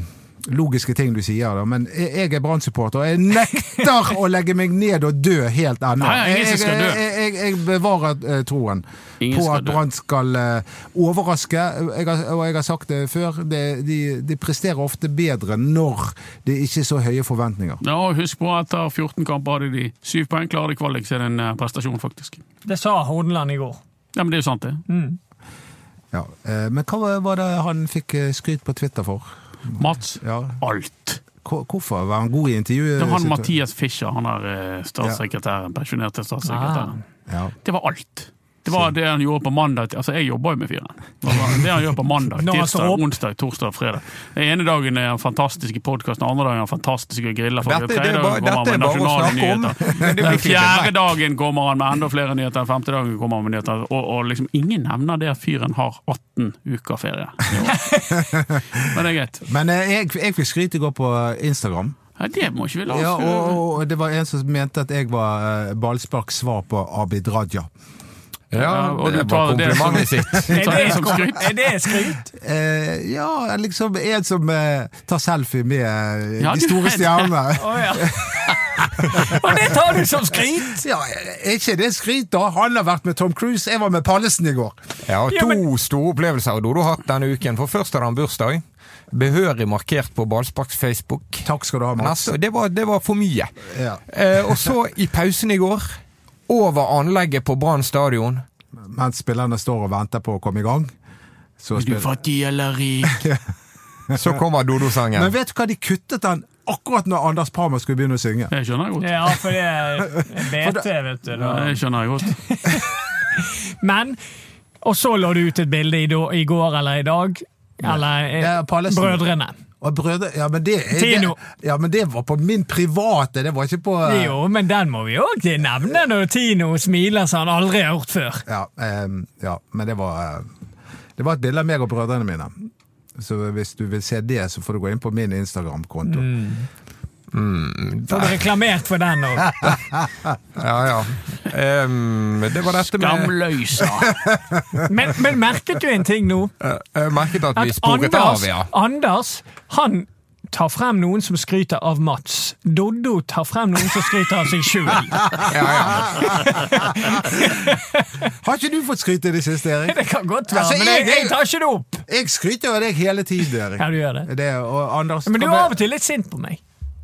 logiske ting du sier, da, men jeg er Brann-supporter, jeg nekter [LAUGHS] å legge meg ned og dø helt ennå. Jeg, jeg, jeg, jeg bevarer eh, troen Ingen på at. Brann skal eh, overraske. Jeg har, og jeg har sagt det før, det, de, de presterer ofte bedre når det ikke er så høye forventninger. Ja, og Husk på at etter 14 kamper hadde de syv poeng. Klarer de kvalik, så er det en eh, prestasjon, faktisk. Det sa Hordaland i går. Ja, men det er jo sant, det. Ja. eh, Men hva var det han fikk eh, skryt på Twitter for? Mats, Ja. alt. Hvorfor? Var han god i intervjuet? Det var han Mathias Fischer, han er eh, statssekretæren, pensjonerte statssekretæren. Ja. Det var alt. Det var det han gjorde på mandag. Altså, jeg jobber jo med fyren. Det han gjør på mandag, [LAUGHS] Når tirsdag, onsdag, torsdag fredag. Den ene dagen er han fantastisk i podkasten, den andre dagen er han fantastisk og griller. Dette- det er bare- dette er å snakke om. nyheter. [LAUGHS] Men det blir Den fjerde dagen kommer han med enda flere nyheter. Den femte dagen kommer han med nyheter. Og, og liksom ingen nevner det at fyren har 18 uker ferie. [LAUGHS] Men det er greit. Men eh, jeg, jeg fikk skryt i går på Instagram. Ja, det må ikke vi la oss Ja, og, og det var en som mente at jeg var ballsparksvar svar på Abid Raja. Ja, og du det [LAUGHS] tar var det som-. Er det det, skryt. er det skryt? Eh, ja, liksom en som eh, tar selfie med eh, Ja, de store stjernene. [LAUGHS] Ja. [LAUGHS] Og det tar du som skryt! Ja, er ikke det skryt, da? Han har vært med Tom Cruise, jeg var med Pallesen i går. Ja, og Ja, to men- store opplevelser har Dodo hatt denne uken. For først hadde han bursdag. Behørig markert på Ballsparks Facebook. Takk skal du ha, Mats. Neste, det, var, det var for mye. Ja. Eh, og så, i pausen i går, over anlegget på Brann stadion Mens spillerne står og venter på å komme i gang. Så Er du spiller- fattig eller rik? [LAUGHS] Så kommer Dodo-sangen. Men vet du hva, de kuttet den akkurat når Anders Parma skulle begynne å synge. Det skjønner jeg godt. Ja, for det er [LAUGHS] BT, vet du. Da. det skjønner jeg godt. [LAUGHS] Men Og så lå du ut et bilde i, i går eller i dag. Eller eh, Ja, Brødrene. Og brødre, ja, men det, det, ja, men det var på min private, det var ikke på uh... Jo, men den må vi òg nevne når Tino smiler som han aldri har gjort før. Ja, um, ja, men det var uh, Det var et bilde av meg og brødrene mine. Så hvis du vil se det, så får du gå inn på min Instagram-konto. Får du reklamert for den òg? [LAUGHS] Ja, ja. Um, det var dette med Skamløysa. [LAUGHS] Men, men merket du en ting nå? Eh, Jeg merket at vi At sporet Anders, av, ja. Anders han tar frem noen som skryter av Mats. Doddo tar frem noen som skryter av seg sjøl. [LAUGHS] ja, ja. Har ikke du fått skryte i det siste, Erik? Det kan godt være, Altså, men jeg, jeg- jeg tar ikke det opp. Jeg skryter av deg hele tiden, Erik. Ja, du gjør det. det og Anders Men du er av og til litt sint på meg.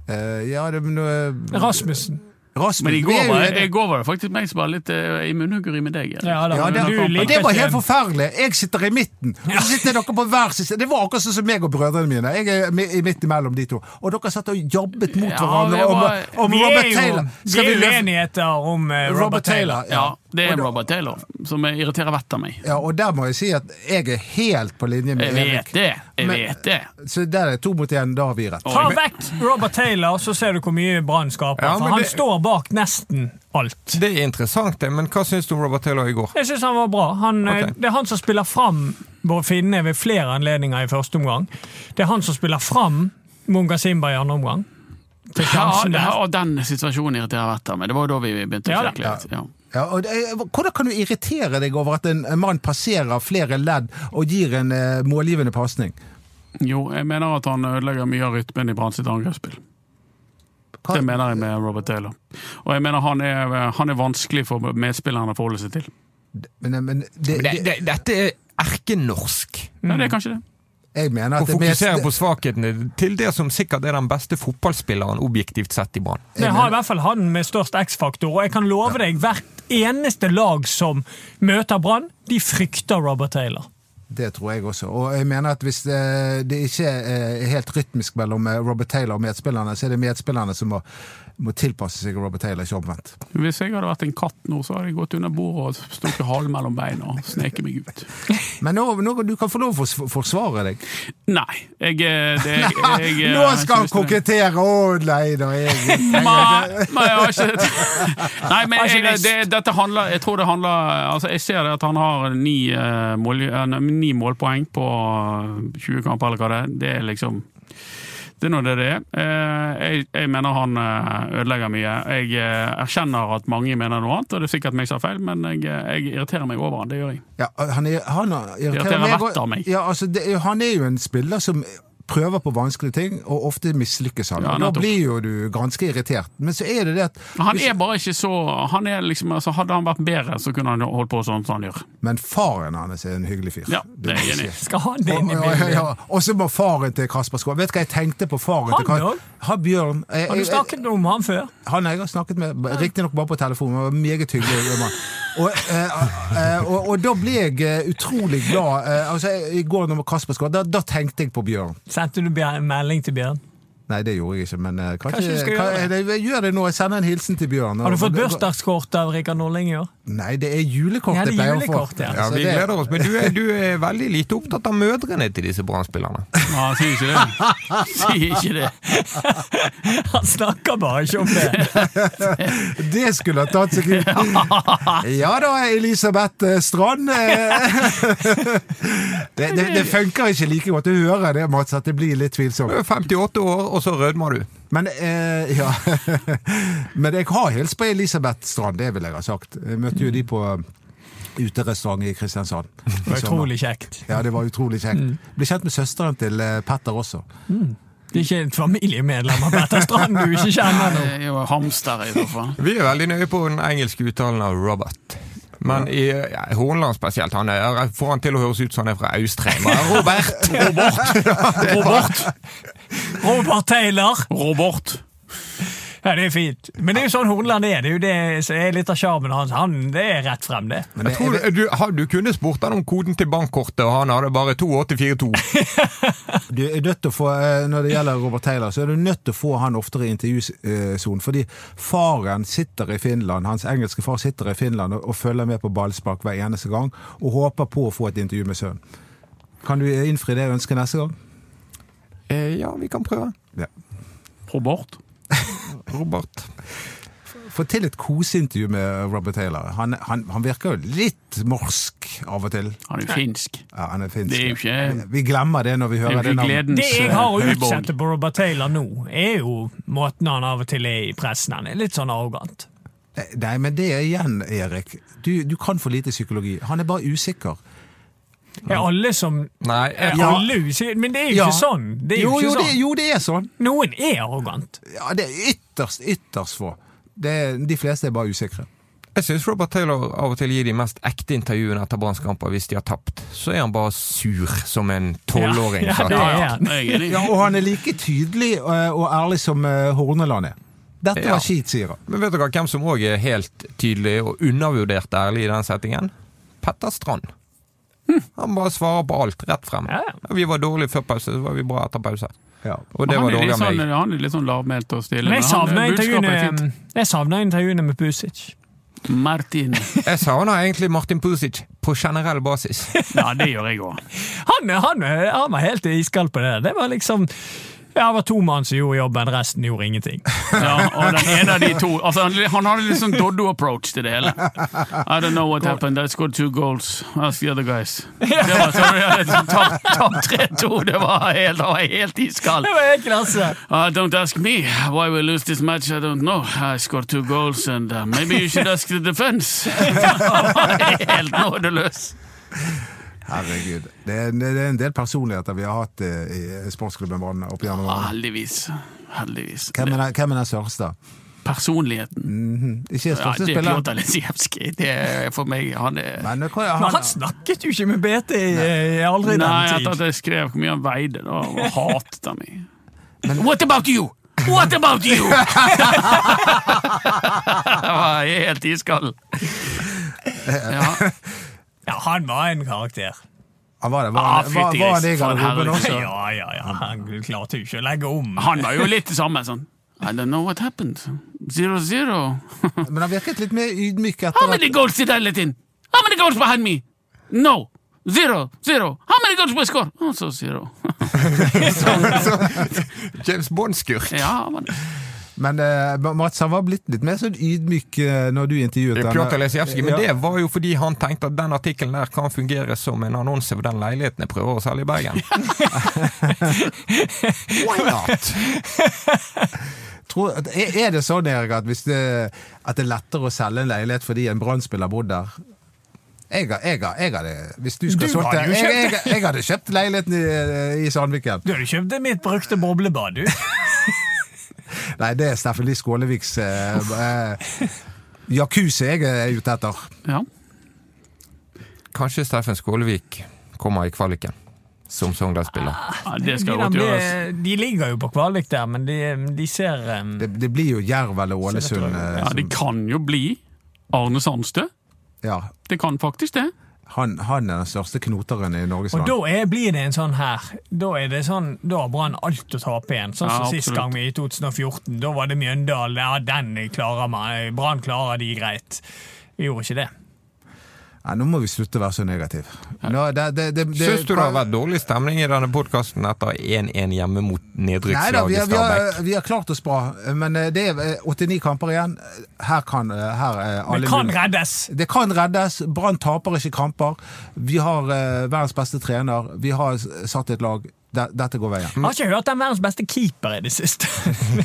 Eh, ja, det, men, eh, Rasmussen. Rasmus, Men i går, var, enige. i går var det faktisk meg som var litt uh, i munnhuggeri med deg. Erik. Ja, da, Ja, det, du det var helt forferdelig. Jeg sitter i midten, og så sitter dere på hver siste. Det var akkurat sånn som meg og brødrene mine. Jeg er i midt imellom de to. Og dere satt og jobbet mot Ja, hverandre om, om Vi er Robert jo Taylor. vi er uenigheter om uh, Robert, Robert Taylor. Taylor? Ja, det er da- Robert Taylor som irriterer vettet av meg. Ja, og der må jeg si at jeg er helt på linje med Jeg vet Erik. det. Jeg Men- vet det. Så der er to mot én, da har vi rett. Ta vekk Robert Taylor, så ser du hvor mye Brann skaper. Ja, for han står bak nesten alt. Det er interessant, det. Men hva syns du om Robert Taylor i går? Jeg syns han var bra. Han, okay. Det er han som spiller fram Bård Finne ved flere anledninger i første omgang. Det er han som spiller fram Munga Simba i andre omgang. Til Ja, sjansen og den situasjonen irriterer Vetter av meg. Det var jo da vi begynte å da. kjekke litt. Ja. Ja, og det, hvordan kan du irritere deg over at en en mann passerer flere ledd og gir en eh, målgivende pasning? Jo, jeg mener at han ødelegger mye av rytmen i Brann sitt angrepsspill. Hva- Det mener jeg med Robert Taylor. Og jeg mener han er, han er vanskelig for medspillerne å forholde seg til. Men, men det, Det, det, det, dette er erkenorsk. Ja, det er kanskje det. jeg mener Å at det er fokusere mest på svakhetene til det som sikkert er den beste fotballspilleren objektivt sett i Brann. Det har i hvert fall han med størst X-faktor, og jeg kan love deg hvert eneste lag som møter Brann, de frykter Robert Taylor. Det tror jeg også. Og jeg mener at hvis det, det ikke er helt rytmisk mellom eh, Robert Taylor og medspillerne, så er det medspillerne som må, må tilpasse seg Robert Taylor, ikke omvendt. Hvis jeg hadde vært en katt nå, så hadde jeg gått under bordet og stukket halen mellom beina og sneket meg ut. [LAUGHS] Men nå, nå du kan få lov å for, forsvare deg. Nei, jeg, eh, det, jeg, jeg eh, Nå skal han kokettere! Å nei da, jeg jeg, nei, jeg har ikke [LAUGHS] Nei, men jeg, det, dette handler Jeg tror det handler Altså, jeg ser at han har ni, eh, mål, eh, ni målpoeng på 20 kamper, eller hva det er. Det er liksom det er nå det det er. Eh, Jeg, jeg mener han eh, ødelegger mye. Jeg eh, erkjenner at mange mener noe annet, og det er sikkert meg som har feil, men jeg, jeg irriterer meg over han. Det gjør jeg. Ja, han, er, han irriterer, Irriterer meg av meg. Ja, altså, det, han er jo en spiller som prøver på vanskelige ting, og ofte mislykkes han. Ja, da blir jo du ganske irritert. Men så er det det at Han er bare ikke så han er liksom, altså Hadde han vært bedre, så kunne han holdt på sånn som han gjør. Men faren hans er en hyggelig fyr. Ja, det er jeg jeg enig i. Skal han det inn i bildet? ja. og så må faren til Kasper Skål Vet du hva jeg tenkte på faren Han til Kasper? Bjørn. Jeg, Har du jeg- snakket om han før? Han jeg har snakket med, riktignok bare på telefon, men han var meget hyggelig. mann. Og, eh, og, og, og da ble jeg eh, utrolig glad. Eh, altså, I går når Kasper skåret, da, da tenkte jeg på Bjørn. Sendte du melding til Bjørn? Nei, det gjorde jeg ikke, men uh, kanskje, Kanskje skal kan- gjøre jeg, jeg gjør det nå. Jeg sender en hilsen til Bjørn. Har du fått bursdagskort av Rikard Norling i år? Nei, det er julekort Ja, det er jeg pleier å få. julekort, ja. Ja, Vi gleder oss, men du er, du er veldig lite opptatt av mødrene til disse brannspillerne. Ja, sier ikke det. Sier ikke det. Han snakker bare ikke om det. [LAUGHS] Det skulle ha tatt seg ut. [LAUGHS] Ja da, Elisabeth Strand. Det, det, det funker ikke like godt. Du hører det, Mats, at det blir litt tvilsomt. er 58 år, og så rødmer du. Men, eh, ja. [LAUGHS] Men jeg har hilst på Elisabeth Strand, det vil jeg ha sagt. Jeg møtte jo de på uterestaurant i Kristiansand. [LAUGHS] Det var utrolig kjekt. Ja, det var utrolig kjekt. Ble kjent med søsteren til eh, Petter også. Det er ikke et familiemedlem av Petter Strand du ikke kjenner nå. Jeg er jo hamster i hvert fall. Vi er veldig nøye på den engelske uttalen av Robert. Men i ja, Hornland spesielt, han er, får han til å høres ut som han er fra Austrheim. [LAUGHS] Robert! Robert! Robert Taylor! Robert! Ja, det er fint. Men det er jo sånn Hornland er. Det er jo det som er litt av sjarmen hans. Han, det er rett frem, det. Men Jeg det, tror du, har- du kunne spurt han om koden til bankkortet, og han hadde bare 2842. [LAUGHS] du er nødt til å få, eh, når det gjelder Robert Taylor, så er du nødt til å få han oftere i intervjusonen. Fordi faren sitter i Finland, hans engelske far sitter i Finland og, og følger med på ballspark hver eneste gang, og håper på å få et intervju med sønnen. Kan du innfri det ønsket neste gang? Eh, ja, vi kan prøve. Ja. Robert? [LAUGHS] Robert. Få til et koseintervju med Robert Taylor. Han, han, han virker jo litt morsk av og til. Han er jo finsk. Ja, han er finsk. Det er jo ikke- Vi glemmer det når vi Det er hører det navnet. Det jeg har å utsette på Robert Taylor nå, er jo måten han av og til er i pressen. Han er litt sånn arrogant. Nei, men det er igjen, Erik. Du, du kan for lite psykologi. Han er bare usikker. Er alle som Nei, er Ja. alle usikre? Men det er jo Ja. ikke sånn. Det er jo, jo, jo, ikke det, sånn. jo, det er sånn. Noen er arrogant. Ja, det er ytterst, ytterst få. Det, de fleste er bare usikre. jeg syns Robert Taylor av og til gir de mest ekte intervjuene etter Brannskamper hvis de har tapt. Så er han bare sur som en tolvåring. Ja, ja, Ja, Og han er like tydelig eh, og ærlig som eh, Horneland er. Dette Ja. var skit, sier han. Men vet dere hvem som òg er helt tydelig og undervurdert ærlig i den settingen? Petter Strand. Han bare svarer på alt, rett frem. Ja, ja. Vi var dårlige før pause, så var vi bra etter pause. Ja. Og det han, var dårlig av sånn, meg. han er litt sånn lavmælt og stille. Men jeg savna er intervjuene, intervjuene med Pusic. Martin. [LAUGHS] Jeg savner egentlig Martin Pusic på generell basis. Ja, det gjør jeg òg. Han, han, han var helt iskald på det. Det var liksom Ja, det var to mann som gjorde jobben, resten gjorde ingenting. Ja, og den ene av de to altså, han, hadde litt sånn Doddo-approach til det hele. I don't know what happened, I scored two goals. Ask the other guys. [LAUGHS] Det var sånn, Tapt tapt 3-2, det var helt, helt iskald. Det var helt klasse! Uh, don't ask me why we lose this match. I don't know. I scored two goals, and uh, maybe you should ask the defense. [LAUGHS] Helt nådeløs. Herregud. Det er, det er en del personligheter vi har hatt eh, i sportsklubben Brann opp gjennom årene. heldigvis. Heldigvis. Hvem er den- hvem er den største? Personligheten. Mhm. Ikke Ja, det er Lisijevskij. Det er for meg Han er Men, hva- Men han, han snakket jo ikke med BT i, i aldri Nei, den etter at jeg skrev hvor mye han veide, da [LAUGHS] hatet han meg. What about you? What about you? [LAUGHS] [LAUGHS] Jeg var helt iskald. Ja. Ja, han var en karakter. Han var det. Var, Ah, han- var, var han i en garderoben også? Ja, ja, ja. Han klarte jo ikke å legge om. Han var jo litt det samme. sånn I don't know what happened. Zero zero. [LAUGHS] Men han virket litt mer ydmyk How many goals did I let in? How many goals behind me? No. Zero. Zero. How many goals we score? Also zero. [LAUGHS] [LAUGHS] James Bond-skurk. ja, var det. Men uh, Mats han var blitt litt mer sånn ydmyk uh, når du intervjuet ham. Pjotr Lesijevskij, men Ja. det var jo fordi han tenkte at den artikkelen der kan fungere som en annonse for den leiligheten jeg prøver å selge i Bergen. [LAUGHS] Why not? Tror, er det sånn, Erik, at, hvis det, at det er lettere å selge en leilighet fordi en brannspiller bor der? Jeg, jeg, jeg hadde Hvis du skulle Du solgt det hadde jo jeg, jeg, jeg hadde kjøpt leiligheten i, i Sandviken. Du hadde kjøpt mitt brukte boblebad, du. [LAUGHS] [LAUGHS] Nei, det er Steffen Lie Skåleviks eh, eh, jacuzzi jeg er ute etter. Ja. Kanskje Steffen Skålevik kommer i kvaliken som Sogndal-spiller. ja, det De, skal godt gjøres. de ligger jo på kvalik der, men de, de ser um, Det, det blir jo Jerv eller Ålesund. eh, Ja, det kan jo bli Arne Sandstø. ja, Det kan faktisk det. Han, han er den største knoteren i Norges Og da er, blir det en sånn her Da er det sånn, da har Brann alt å tape igjen. Sånn som Ja, sist gang i 2014. Da var det Mjøndalen. Ja, den klarer man. Brann klarer de greit. Vi gjorde ikke det. Nei, nå må vi slutte å være så negativ. Nå, det, det, det, det, Syns du det har vært dårlig stemning i denne podkasten etter 1-1 hjemme mot nedrykkslaget har- vi, Stabæk? har, vi har klart oss bra, men eh, det er eh, 89 kamper igjen. Her kan eh, her er alle Det kan reddes. Det kan reddes. Brann taper ikke kamper. Vi har eh, verdens beste trener. Vi har satt et lag. De, dette går veien. Jeg har ikke hørt den verdens beste keeper i det siste.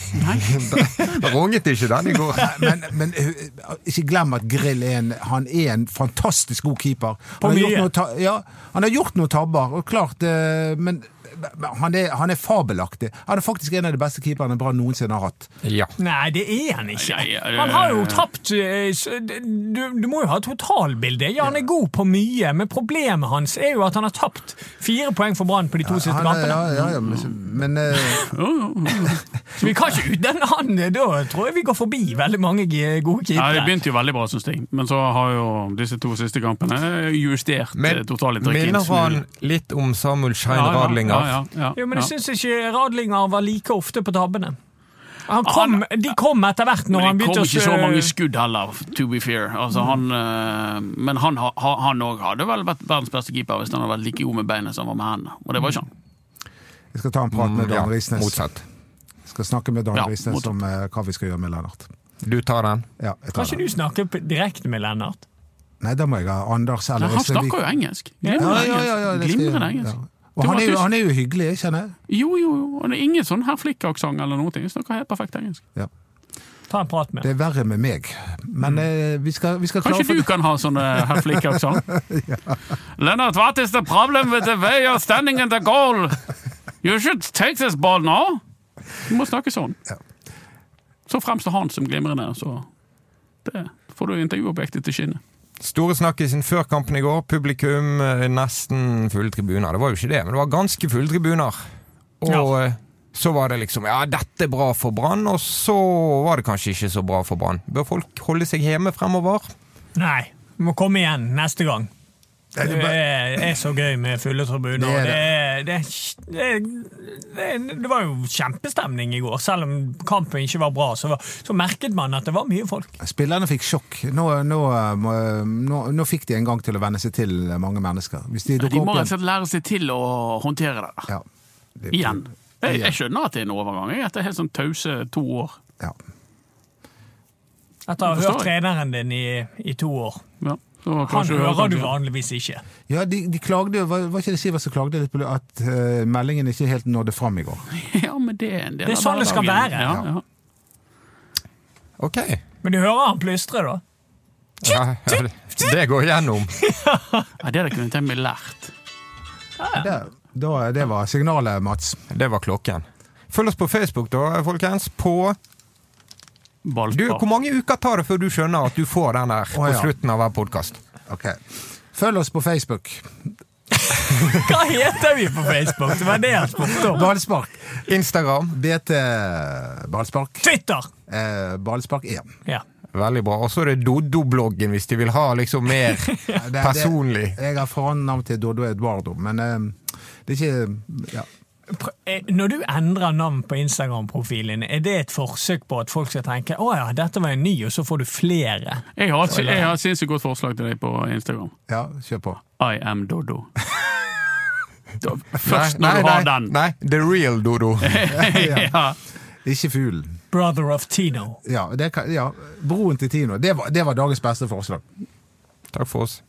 [LAUGHS] [LAUGHS] Runget ikke den i går? Men, men ikke glem at Grill er en, han er en fantastisk god keeper. På Han har, gjort noe, ja, han har gjort noen tabber, og klart men han er, han er fabelaktig. Han er faktisk en av de beste keeperne Brann noensinne har hatt. Ja. Nei, det er han ikke. Han har jo tapt eh, du, du må jo ha totalbildet. Ja, han er god på mye, men problemet hans er jo at han har tapt fire poeng for Brann på de to siste kampene. ja, ja, ja, men, men [LAUGHS] uh... Så vi kan ikke utnevne han. Da tror jeg vi går forbi veldig mange gode gode Ja, Det begynte jo veldig bra, syns jeg. Men så har jo disse to siste kampene justert eh, totalinntrykket. minner han litt om Samuel Schein Ja, ja, Radlinger? Ja, ja, ja, Jo, men jeg syns ikke Radlinger var like ofte på tabbene. Han kom, de kom etter hvert når Men å... det kom ikke så mange skudd heller, to be fair. Altså, han, eh, men han ha- ha- òg hadde vel vært verdens beste keeper hvis han hadde vært like god med beina som han var med hendene. Og det var ikke han. jeg skal ta en prat med Mm, ja, Dan Risnes. motsatt. Skal snakke med Dan Ja, Risnes motsatt. om eh, hva vi skal gjøre med Lennart. Du tar den? Ja, jeg tar Kan ikke den. du snakke direkte med Lennart? Nei, da må jeg ha Anders eller Øystein han snakker jo engelsk. Ja, ja, ja, ja, jeg- Glimrende engelsk. Ja. Og han er, jo, han er jo hyggelig, kjenner jeg. Jo, jo, jo. Og det er ingen sånn herr Flikk-aksent eller noe. Han snakker helt perfekt engelsk. Ta en prat med Det er verre med meg. Men eh, vi, skal, vi skal klare Mm. Kanskje du kan ha sånne eh, herr Flikk-aksent? [LAUGHS] Leonard, what is the problem with the way you're standing in the goal? You should take this ball now. Du må snakke sånn. Ja. Så fremstår han som glimrende, så det får du intervjuobjektet til skinne. Store snakkisen før kampen i går. Publikum eh, nesten fulle tribuner. Det var jo ikke det, men det var ganske fulle tribuner. Og ja. så var det liksom Ja, dette er bra for Brann, og så var det kanskje ikke så bra for Brann. Bør folk holde seg hjemme fremover? Nei, må komme igjen neste gang. Det det er bare- så gøy med fulle tribuner. Det Det, det, det, det var jo kjempestemning i går. Selv om kampen ikke var bra, så, var, så merket man at det var mye folk. Spillerne fikk sjokk. Nå, nå, nå, nå fikk de en gang til å venne seg til mange mennesker. Hvis de De må rett og slett lære seg til å håndtere det. ja. Det- Igjen. Jeg, jeg skjønner at det er en overgang. Jeg etter helt sånn tause to år. Ja. Etter å ha hørt treneren din i, i to år. Han hører du vanligvis ikke. Ja, de, de klagde jo, var, var ikke det Sivert som klagde litt på det, at uh, meldingen ikke helt nådde fram i går? [LAUGHS] Ja, men det er en del av Det er sånn det skal være. Ja, ja. Ok. Men du hører han plystre, da? Ja, ja, det, det går gjennom. [LAUGHS] Ja, det hadde kunne tenkt meg lært. Det, da, det var signalet, Mats. Det var klokken. Følg oss på Facebook, da, folkens. På du, Hvor mange uker tar det før du skjønner at du får den der på ja. slutten av hver podkast? Ok. Følg oss på Facebook. [LAUGHS] Hva heter vi på Facebook? Det var det jeg spurte om. Ballspark. Instagram. BT Ballspark. Twitter! Eh, ballspark 1. Ja. Veldig bra. Og så er det Doddo-bloggen, hvis de vil ha liksom mer [LAUGHS] Det- det- personlig. Jeg har fornavn til Doddo Eduardo, men eh, det er ikke ja. Eh, Når du endrer navn på Instagram-profilen, er det et forsøk på at folk skal tenke å ja, dette var en ny, og så får du flere? Jeg har, et- jeg har et sinnssykt godt forslag til deg på Instagram. ja, kjør på. I am Dodo. [LAUGHS] Da- Først Nei, når du har nei, den. Nei, the real Dodo. [LAUGHS] ja. Ikke fuglen. Brother of Tino. Ja, det ja, broren til Tino. Det var, det var dagens beste forslag. Takk for oss.